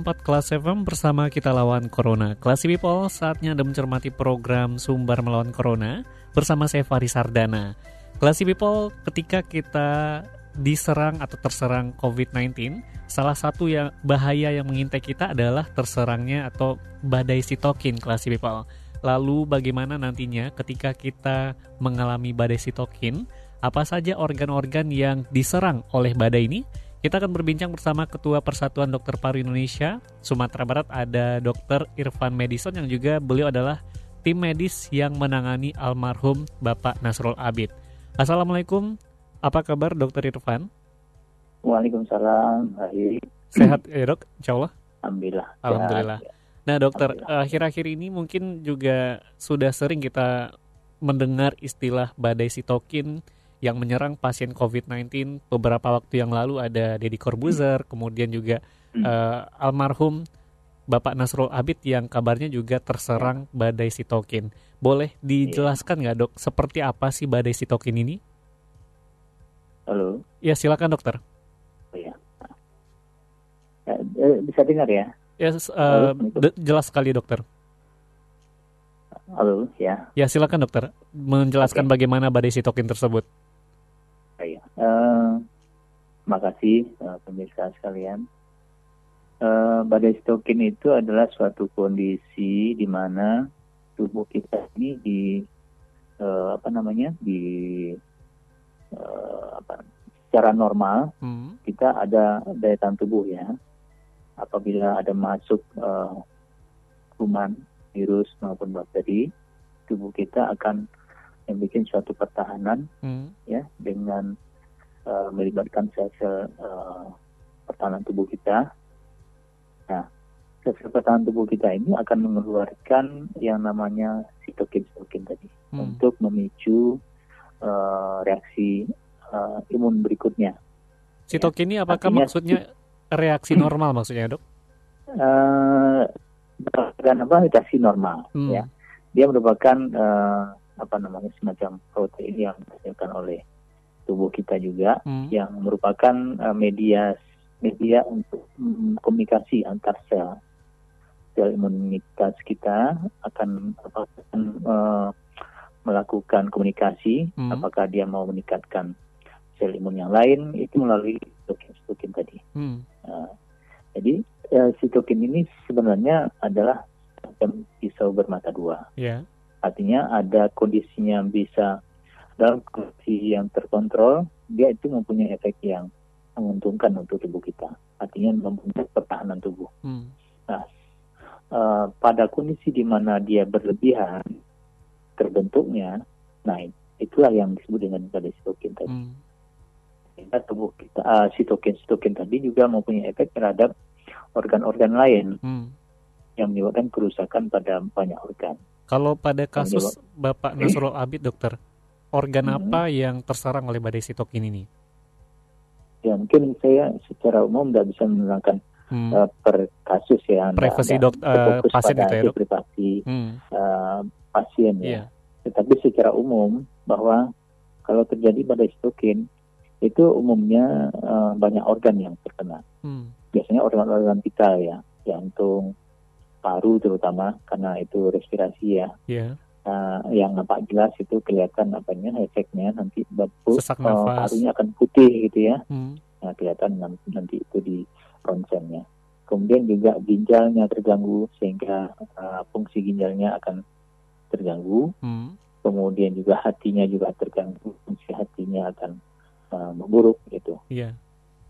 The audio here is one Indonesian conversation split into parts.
Empat kelas FM bersama kita lawan Corona. Kelas People, saatnya Anda mencermati program Sumber Melawan Corona bersama saya Faris Sardana. Kelas People, ketika kita diserang atau terserang COVID-19, salah satu yang bahaya yang mengintai kita adalah terserangnya atau badai sitokin kelas People. Lalu bagaimana nantinya ketika kita mengalami badai sitokin, apa saja organ-organ yang diserang oleh badai ini? Kita akan berbincang bersama Ketua Persatuan Dokter Paru Indonesia Sumatera Barat ada Dr. Irfan Madison yang juga beliau adalah tim medis yang menangani almarhum Bapak Nasrul Abid. Assalamualaikum, apa kabar Dr. Irfan? Waalaikumsalam, baik. Sehat ya dok, insya Allah? Alhamdulillah. Alhamdulillah. Nah dokter, akhir-akhir ini mungkin juga sudah sering kita mendengar istilah badai sitokin, yang menyerang pasien COVID-19 beberapa waktu yang lalu ada Deddy Corbuzier, kemudian juga uh, almarhum Bapak Nasrul Abid yang kabarnya juga terserang badai sitokin. Boleh dijelaskan nggak dok, seperti apa sih badai sitokin ini? Halo. Ya silakan dokter. Oh, ya. Bisa dengar ya? Ya uh, jelas sekali dokter. Halo, ya. Ya silakan dokter menjelaskan okay. bagaimana badai sitokin tersebut. Uh, makasih uh, pemirsa sekalian. Uh, badai sitokin itu adalah suatu kondisi di mana tubuh kita ini di uh, apa namanya di uh, apa secara normal hmm. kita ada daya tahan tubuh ya. Apabila ada masuk uh, kuman, virus maupun bakteri, tubuh kita akan membuat suatu pertahanan hmm. ya dengan uh, melibatkan sel-sel uh, pertahanan tubuh kita. Nah, sel-sel pertahanan tubuh kita ini akan mengeluarkan yang namanya sitokin-sitokin tadi hmm. untuk memicu uh, reaksi uh, imun berikutnya. Sitokin ini apakah Artinya, maksudnya reaksi normal maksudnya dok? Uh, apa reaksi normal hmm. ya. Dia merupakan uh, apa namanya semacam protein yang dihasilkan oleh tubuh kita juga hmm. yang merupakan uh, media media untuk um, komunikasi antar sel sel imunitas kita akan akan uh, melakukan komunikasi hmm. apakah dia mau meningkatkan sel imun yang lain itu melalui sitokin tadi hmm. uh, jadi uh, sitokin ini sebenarnya adalah pisau bermata dua yeah Artinya ada kondisinya bisa dalam kondisi yang terkontrol, dia itu mempunyai efek yang menguntungkan untuk tubuh kita. Artinya mempunyai pertahanan tubuh. Hmm. Nah, uh, pada kondisi di mana dia berlebihan terbentuknya, nah itulah yang disebut dengan pada sitokin tadi. Hmm. Sehingga tubuh kita, uh, sitokin sitokin tadi juga mempunyai efek terhadap organ-organ lain hmm. yang menyebabkan kerusakan pada banyak organ. Kalau pada kasus Bapak Nasrul Abid, dokter, organ hmm. apa yang terserang oleh badai sitokin ini? Ya mungkin saya secara umum tidak bisa menerangkan hmm. uh, per kasus ya. Privasi dok, uh, pasien itu ya dok? Privasi hmm. uh, pasien ya. Yeah. Tetapi secara umum bahwa kalau terjadi badai sitokin itu umumnya uh, banyak organ yang terkena. Hmm. Biasanya organ-organ vital ya, jantung, paru terutama karena itu respirasi ya. Yeah. Uh, yang nampak jelas itu kelihatan apanya efeknya nanti bapu uh, parunya akan putih gitu ya. Hmm. Nah, kelihatan nanti itu di ronsennya. Kemudian juga ginjalnya terganggu sehingga uh, fungsi ginjalnya akan terganggu. Hmm. Kemudian juga hatinya juga terganggu, fungsi hatinya akan uh, memburuk gitu. Yeah.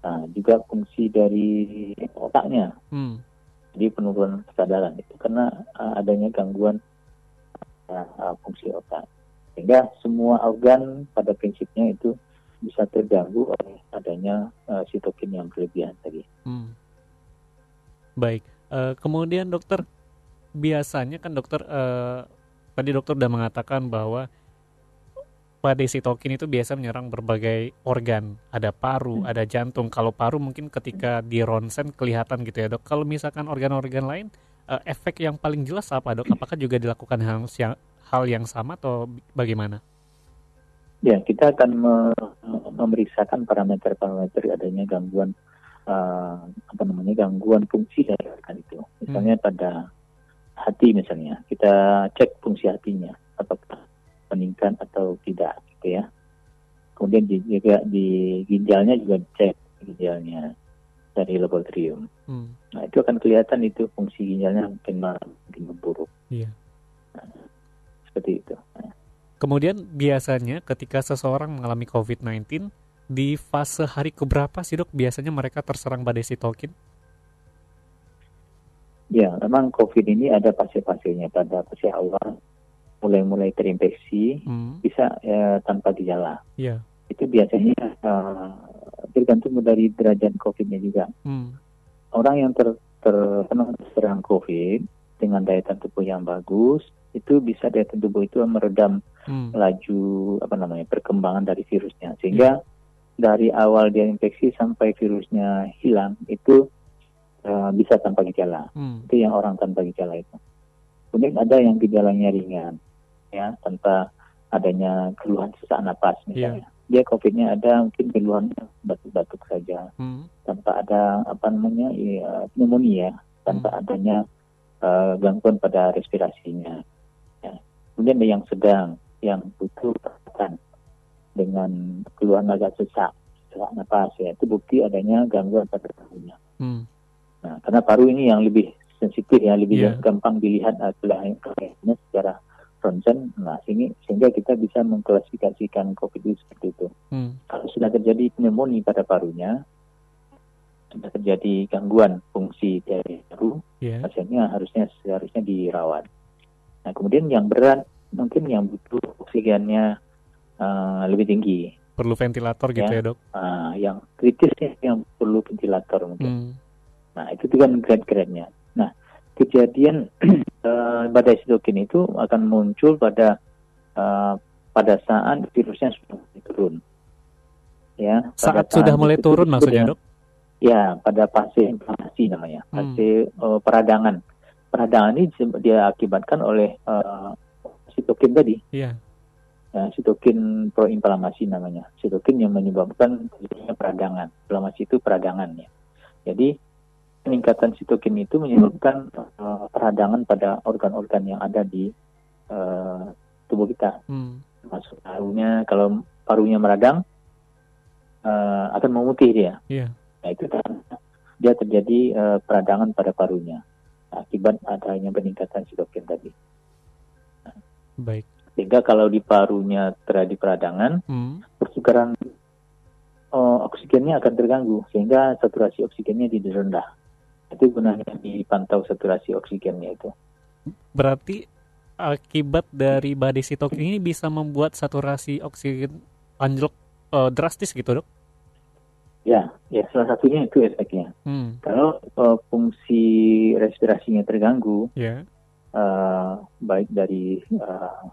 Nah, juga fungsi dari otaknya. Hmm jadi penurunan kesadaran itu karena uh, adanya gangguan uh, fungsi otak sehingga semua organ pada prinsipnya itu bisa terganggu oleh adanya uh, sitokin yang berlebihan tadi. Hmm. Baik, uh, kemudian dokter biasanya kan dokter uh, tadi dokter sudah mengatakan bahwa pada sitokin itu biasa menyerang berbagai organ, ada paru, hmm. ada jantung. Kalau paru mungkin ketika di ronsen kelihatan gitu ya dok. Kalau misalkan organ-organ lain, uh, efek yang paling jelas apa dok? Apakah juga dilakukan hal yang hal yang sama atau bagaimana? Ya, kita akan me memeriksakan parameter-parameter adanya gangguan uh, apa namanya gangguan fungsi dari organ itu. Misalnya hmm. pada hati misalnya, kita cek fungsi hatinya apakah meningkat atau tidak gitu ya. Kemudian juga di ginjalnya juga cek ginjalnya dari laboratorium. Hmm. Nah itu akan kelihatan itu fungsi ginjalnya mungkin makin memburuk. Iya. Nah, seperti itu. Nah. Kemudian biasanya ketika seseorang mengalami COVID-19 di fase hari keberapa sih dok biasanya mereka terserang badai sitokin? Ya, memang COVID ini ada fase-fasenya. Pada fase awal mulai-mulai terinfeksi hmm. bisa ya, tanpa gejala. Yeah. Itu biasanya uh, tergantung dari derajat COVID-nya juga. Hmm. Orang yang ter, terkena serang COVID dengan daya tahan tubuh yang bagus itu bisa daya tahan tubuh itu meredam hmm. laju apa namanya perkembangan dari virusnya sehingga yeah. dari awal dia infeksi sampai virusnya hilang itu uh, bisa tanpa gejala. Hmm. Itu yang orang tanpa gejala itu. Kemudian ada yang gejalanya ringan ya tanpa adanya keluhan sesak napas misalnya. Yeah. Dia COVID-nya ada mungkin keluhannya batuk-batuk saja hmm. tanpa ada apa namanya ya, pneumonia tanpa hmm. adanya uh, gangguan pada respirasinya. Ya. Kemudian ada yang sedang yang butuh perawatan dengan keluhan agak sesak sesak napas ya itu bukti adanya gangguan pada parunya. Hmm. Nah karena paru ini yang lebih sensitif ya lebih yeah. gampang dilihat uh, secara ronsen. Nah, sini sehingga kita bisa mengklasifikasikan COVID itu seperti itu. Hmm. Kalau sudah terjadi pneumonia pada parunya, sudah terjadi gangguan fungsi dari paru, yeah. pasiennya harusnya seharusnya dirawat. Nah, kemudian yang berat mungkin yang butuh oksigennya uh, lebih tinggi. Perlu ventilator gitu ya, ya dok? Uh, yang kritisnya yang perlu ventilator mungkin. Hmm. Nah, itu juga grade-grade-nya. Nah, kejadian uh, badai sitokin itu akan muncul pada uh, pada saat virusnya sudah turun. Ya, saat sudah mulai turun maksudnya, Dok? Ya, pada fase inflamasi namanya, hmm. fase hmm. uh, peradangan. Peradangan ini dia akibatkan oleh uh, sitokin tadi. Iya. Ya, sitokin proinflamasi namanya. Sitokin yang menyebabkan peradangan. Inflamasi itu peradangan ya. Jadi peningkatan sitokin itu menyebabkan uh, peradangan pada organ-organ yang ada di uh, tubuh kita. Hmm. Masuk parunya, kalau parunya meradang, uh, akan memutih dia. Yeah. Nah itu kan dia terjadi uh, peradangan pada parunya akibat adanya peningkatan sitokin tadi. Nah, Baik. Sehingga kalau di parunya terjadi peradangan, hmm. pertukaran uh, oksigennya akan terganggu sehingga saturasi oksigennya jadi rendah. Itu gunanya dipantau saturasi oksigennya itu. Berarti akibat dari badai sitokin ini bisa membuat saturasi oksigen anjlok uh, drastis gitu dok? Ya, ya salah satunya itu efeknya. Hmm. Kalau uh, fungsi respirasinya terganggu, yeah. Ya. uh, baik dari uh,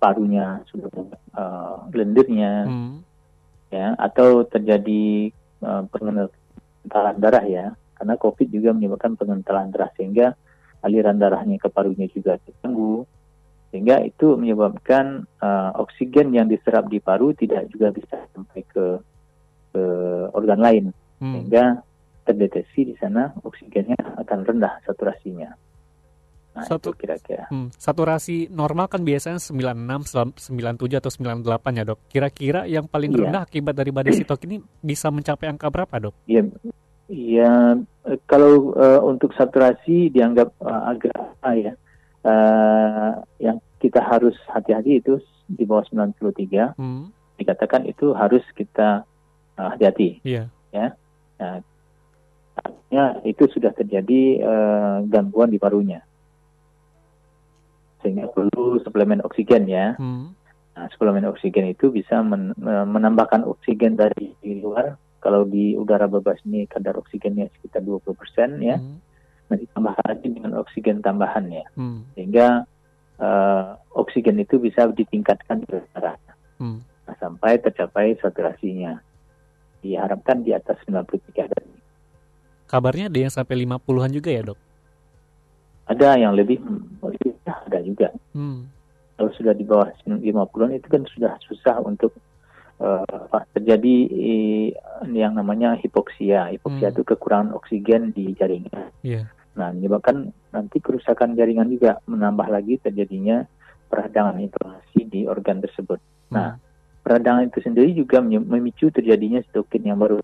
parunya sudah uh, lendirnya, hmm. ya, atau terjadi uh, pengentalan darah ya, karena COVID juga menyebabkan pengentalan darah sehingga aliran darahnya ke parunya juga terganggu sehingga itu menyebabkan uh, oksigen yang diserap di paru tidak juga bisa sampai ke ke organ lain hmm. sehingga terdeteksi di sana oksigennya akan rendah saturasinya. Nah, Satu, kira-kira. Hmm, saturasi normal kan biasanya 96, 97 atau 98 ya dok. Kira-kira yang paling iya. rendah akibat dari badai sitok ini bisa mencapai angka berapa dok? Iya, Ya, kalau uh, untuk saturasi dianggap uh, agak apa ya, uh, yang kita harus hati-hati itu di bawah 93, hmm. dikatakan itu harus kita uh, hati-hati. Yeah. Ya, nah, artinya itu sudah terjadi uh, gangguan di parunya, sehingga perlu suplemen oksigen ya. Hmm. Nah, suplemen oksigen itu bisa men menambahkan oksigen dari luar kalau di udara bebas ini kadar oksigennya sekitar 20 persen ya. Hmm. Nah ditambah lagi dengan oksigen tambahan ya, hmm. sehingga uh, oksigen itu bisa ditingkatkan ke darah hmm. nah, sampai tercapai saturasinya. Diharapkan di atas 93 tadi. Kabarnya ada yang sampai 50-an juga ya dok? Ada yang lebih, lebih ada juga. Hmm. Kalau sudah di bawah 50-an itu kan sudah susah untuk uh, terjadi uh, yang namanya hipoksia. Hipoksia hmm. itu kekurangan oksigen di jaringan. Yeah. Nah, menyebabkan nanti kerusakan jaringan juga menambah lagi terjadinya peradangan inflamasi di organ tersebut. Hmm. Nah, peradangan itu sendiri juga memicu terjadinya sitokin yang baru.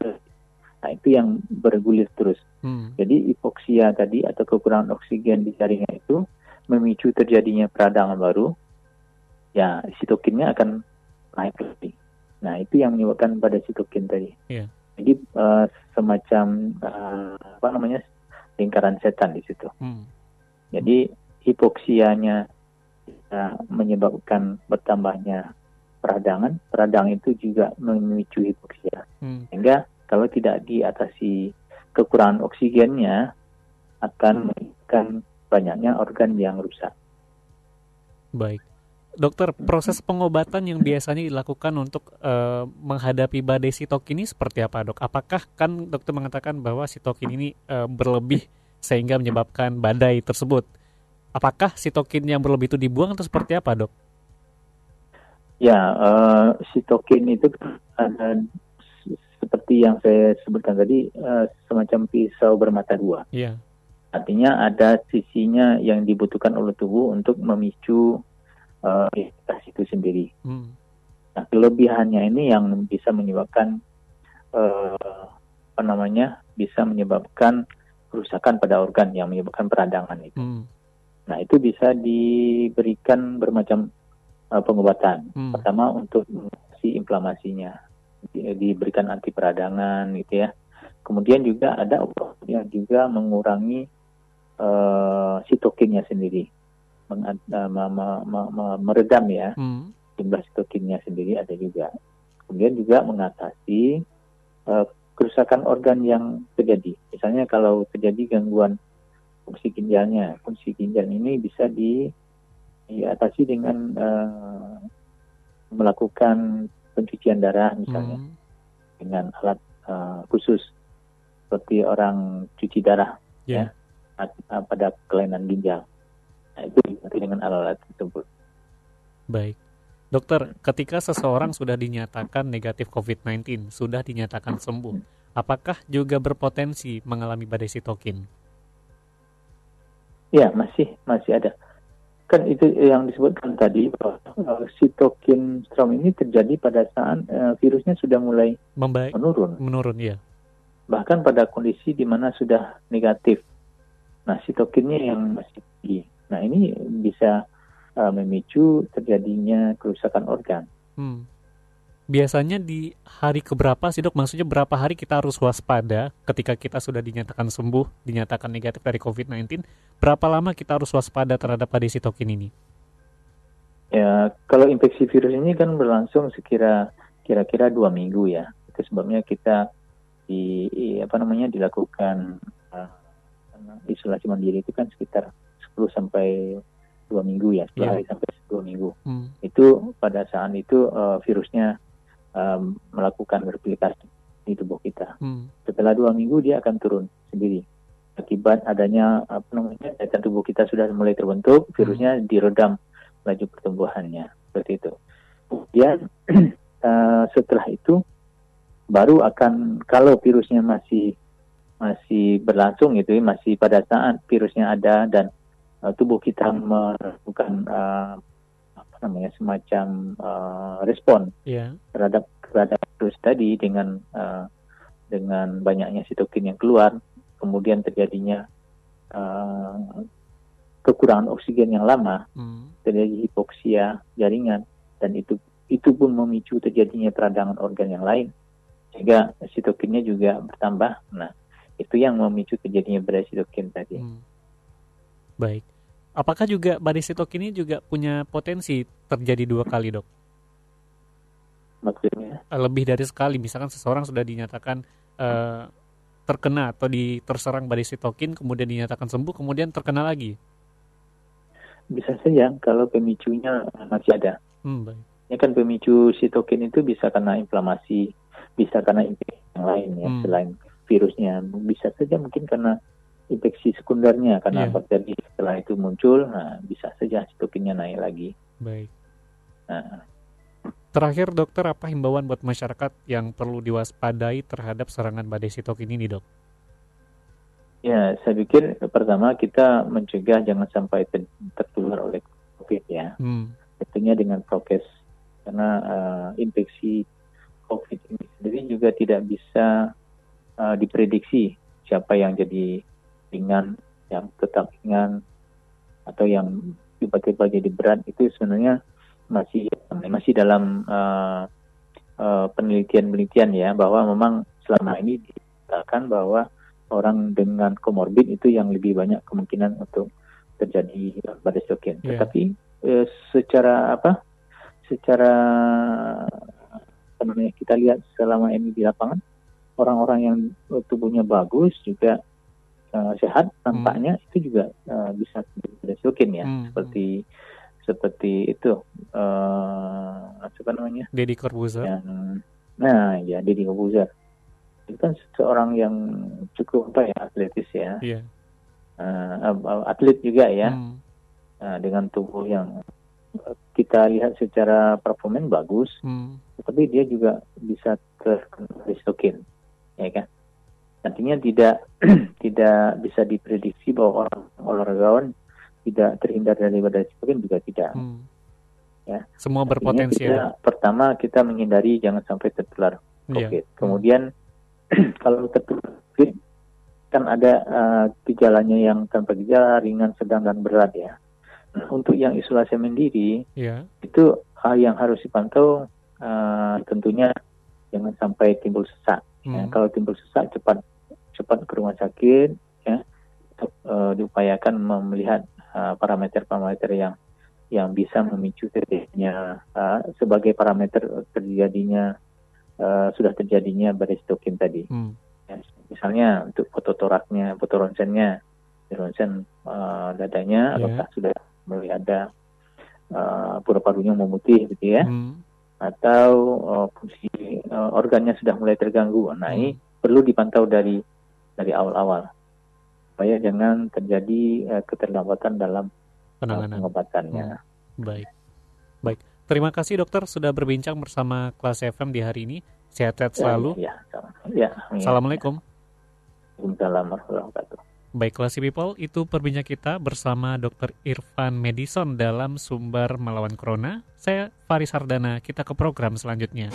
Nah, itu yang bergulir terus. Hmm. Jadi hipoksia tadi atau kekurangan oksigen di jaringan itu memicu terjadinya peradangan baru. Ya, sitokinnya akan naik lebih. Nah, itu yang menyebabkan pada sitokin tadi. Yeah. Jadi uh, semacam uh, apa namanya lingkaran setan di situ. Hmm. Jadi hipoksianya uh, menyebabkan bertambahnya peradangan, peradangan itu juga memicu hipoksia. Hmm. Sehingga kalau tidak diatasi kekurangan oksigennya akan hmm. menyebabkan banyaknya organ yang rusak. Baik. Dokter, proses pengobatan yang biasanya dilakukan untuk uh, menghadapi badai sitokin ini seperti apa, Dok? Apakah kan dokter mengatakan bahwa sitokin ini uh, berlebih sehingga menyebabkan badai tersebut? Apakah sitokin yang berlebih itu dibuang atau seperti apa, Dok? Ya, uh, sitokin itu ada seperti yang saya sebutkan tadi uh, semacam pisau bermata dua. Yeah. Artinya ada sisinya yang dibutuhkan oleh tubuh untuk memicu uh, itu sendiri. Hmm. Nah, kelebihannya ini yang bisa menyebabkan uh, apa namanya bisa menyebabkan kerusakan pada organ yang menyebabkan peradangan itu. Hmm. Nah, itu bisa diberikan bermacam uh, pengobatan. Hmm. Pertama untuk si inflamasinya di, diberikan anti peradangan gitu ya. Kemudian juga ada obat yang juga mengurangi uh, sitokinnya sendiri meredam ya hmm. jumlah sitokinnya sendiri ada juga. Kemudian juga mengatasi uh, kerusakan organ yang terjadi. Misalnya kalau terjadi gangguan fungsi ginjalnya, fungsi ginjal ini bisa di, diatasi dengan uh, melakukan pencucian darah misalnya hmm. dengan alat uh, khusus seperti orang cuci darah yeah. ya pada kelainan ginjal. Nah, itu diganti dengan alat-alat tersebut. Baik. Dokter, ketika seseorang sudah dinyatakan negatif COVID-19, sudah dinyatakan sembuh, apakah juga berpotensi mengalami badai sitokin? Ya, masih masih ada. Kan itu yang disebutkan tadi bahwa uh, sitokin storm ini terjadi pada saat uh, virusnya sudah mulai Membaik, menurun. Menurun, ya. Bahkan pada kondisi di mana sudah negatif. Nah, sitokinnya yang masih tinggi. Bisa uh, memicu terjadinya kerusakan organ. Hmm. Biasanya di hari keberapa sih dok? Maksudnya berapa hari kita harus waspada ketika kita sudah dinyatakan sembuh, dinyatakan negatif dari COVID-19? Berapa lama kita harus waspada terhadap badai sitokin ini? Ya, kalau infeksi virus ini kan berlangsung sekira kira-kira dua minggu ya. Itu sebabnya kita di apa namanya dilakukan uh, isolasi mandiri itu kan sekitar 10 sampai dua minggu ya, 10 yeah. hari sampai dua minggu. Hmm. Itu pada saat itu uh, virusnya um, melakukan replikasi di tubuh kita. Hmm. Setelah dua minggu dia akan turun sendiri. Akibat adanya apa namanya daya tubuh kita sudah mulai terbentuk, hmm. virusnya hmm. diredam laju pertumbuhannya seperti itu. Kemudian uh, setelah itu baru akan kalau virusnya masih masih berlangsung itu masih pada saat virusnya ada dan uh, tubuh kita melakukan uh, apa namanya semacam uh, respon yeah. terhadap terhadap virus tadi dengan uh, dengan banyaknya sitokin yang keluar, kemudian terjadinya uh, kekurangan oksigen yang lama, mm. terjadi hipoksia jaringan dan itu itu pun memicu terjadinya peradangan organ yang lain sehingga sitokinnya juga bertambah. Nah, itu yang memicu terjadinya badai sitokin tadi. Hmm. Baik. Apakah juga badai sitokin ini juga punya potensi terjadi dua kali, dok? maksudnya lebih dari sekali misalkan seseorang sudah dinyatakan uh, terkena atau di terserang sitokin kemudian dinyatakan sembuh kemudian terkena lagi bisa saja kalau pemicunya masih ada hmm, baik. ya kan pemicu sitokin itu bisa karena inflamasi bisa karena infeksi yang lain ya hmm. selain virusnya bisa saja mungkin karena infeksi sekundernya karena yeah. bakteri setelah itu muncul, nah bisa saja sitokinnya naik lagi. Baik. Nah. Terakhir dokter apa himbauan buat masyarakat yang perlu diwaspadai terhadap serangan badai sitokin ini dok? Ya, saya pikir pertama kita mencegah jangan sampai tertular oleh COVID ya. Hmm. Tentunya dengan prokes karena uh, infeksi COVID ini sendiri juga tidak bisa uh, diprediksi siapa yang jadi ringan, yang tetap ringan, atau yang tiba-tiba jadi berat itu sebenarnya masih masih dalam uh, uh, penelitian-penelitian ya bahwa memang selama ini dikatakan bahwa orang dengan komorbid itu yang lebih banyak kemungkinan untuk terjadi badai stroke. Yeah. Tetapi uh, secara apa? Secara apa namanya kita lihat selama ini di lapangan orang-orang yang tubuhnya bagus juga uh, sehat tampaknya hmm. itu juga uh, bisa diresukin ya hmm. seperti seperti itu uh, apa namanya Deddy Corbuzier yang nah ya Deddy Corbuzier itu kan seorang yang cukup apa ya atletis ya yeah. Iya. uh, atlet juga ya hmm. uh, dengan tubuh yang kita lihat secara performa bagus hmm. tapi dia juga bisa terkena ya kan nantinya tidak tidak bisa diprediksi bahwa orang olahragawan tidak terhindar dari badai sitokin juga tidak. Hmm. Ya. Semua berpotensi. Kita, pertama kita menghindari jangan sampai tertular iya. COVID. Yeah. Kemudian kalau tertular COVID kan ada uh, gejalanya yang tanpa gejala, ringan, sedang dan berat ya. Nah, untuk yang isolasi mandiri yeah. itu hal yang harus dipantau uh, tentunya jangan sampai timbul sesak. Ya. Hmm. Ya, kalau timbul sesak cepat cepat ke rumah sakit ya untuk uh, diupayakan melihat uh, parameter-parameter yang yang bisa memicu terjadinya uh, sebagai parameter terjadinya uh, sudah terjadinya badai sitokin tadi. Hmm. Ya, misalnya untuk foto toraknya, foto ronsennya, ronsen uh, dadanya, yeah. apakah sudah mulai ada uh, paru-parunya memutih gitu ya, hmm. atau uh, fungsi uh, organnya sudah mulai terganggu. Nah hmm. ini perlu dipantau dari dari awal-awal supaya jangan terjadi uh, keterlambatan dalam eh, penanganan pengobatannya. Hmm. Baik, baik. Terima kasih dokter sudah berbincang bersama kelas FM di hari ini. Sehat-sehat ya, selalu. Ya, ya, ya, Assalamualaikum. Waalaikumsalam warahmatullahi wabarakatuh. Baik, Classy People, itu perbincangan kita bersama Dr. Irfan Medison dalam Sumber Melawan Corona. Saya Faris Hardana, kita ke program selanjutnya.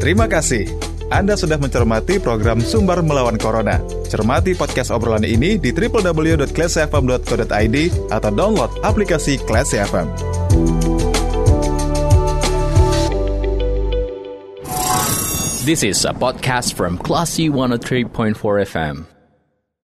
Terima kasih. Anda sudah mencermati program Sumber Melawan Corona. Cermati podcast obrolan ini di www.classfm.co.id atau download aplikasi Classy FM. This is a podcast from Classy 103.4 FM.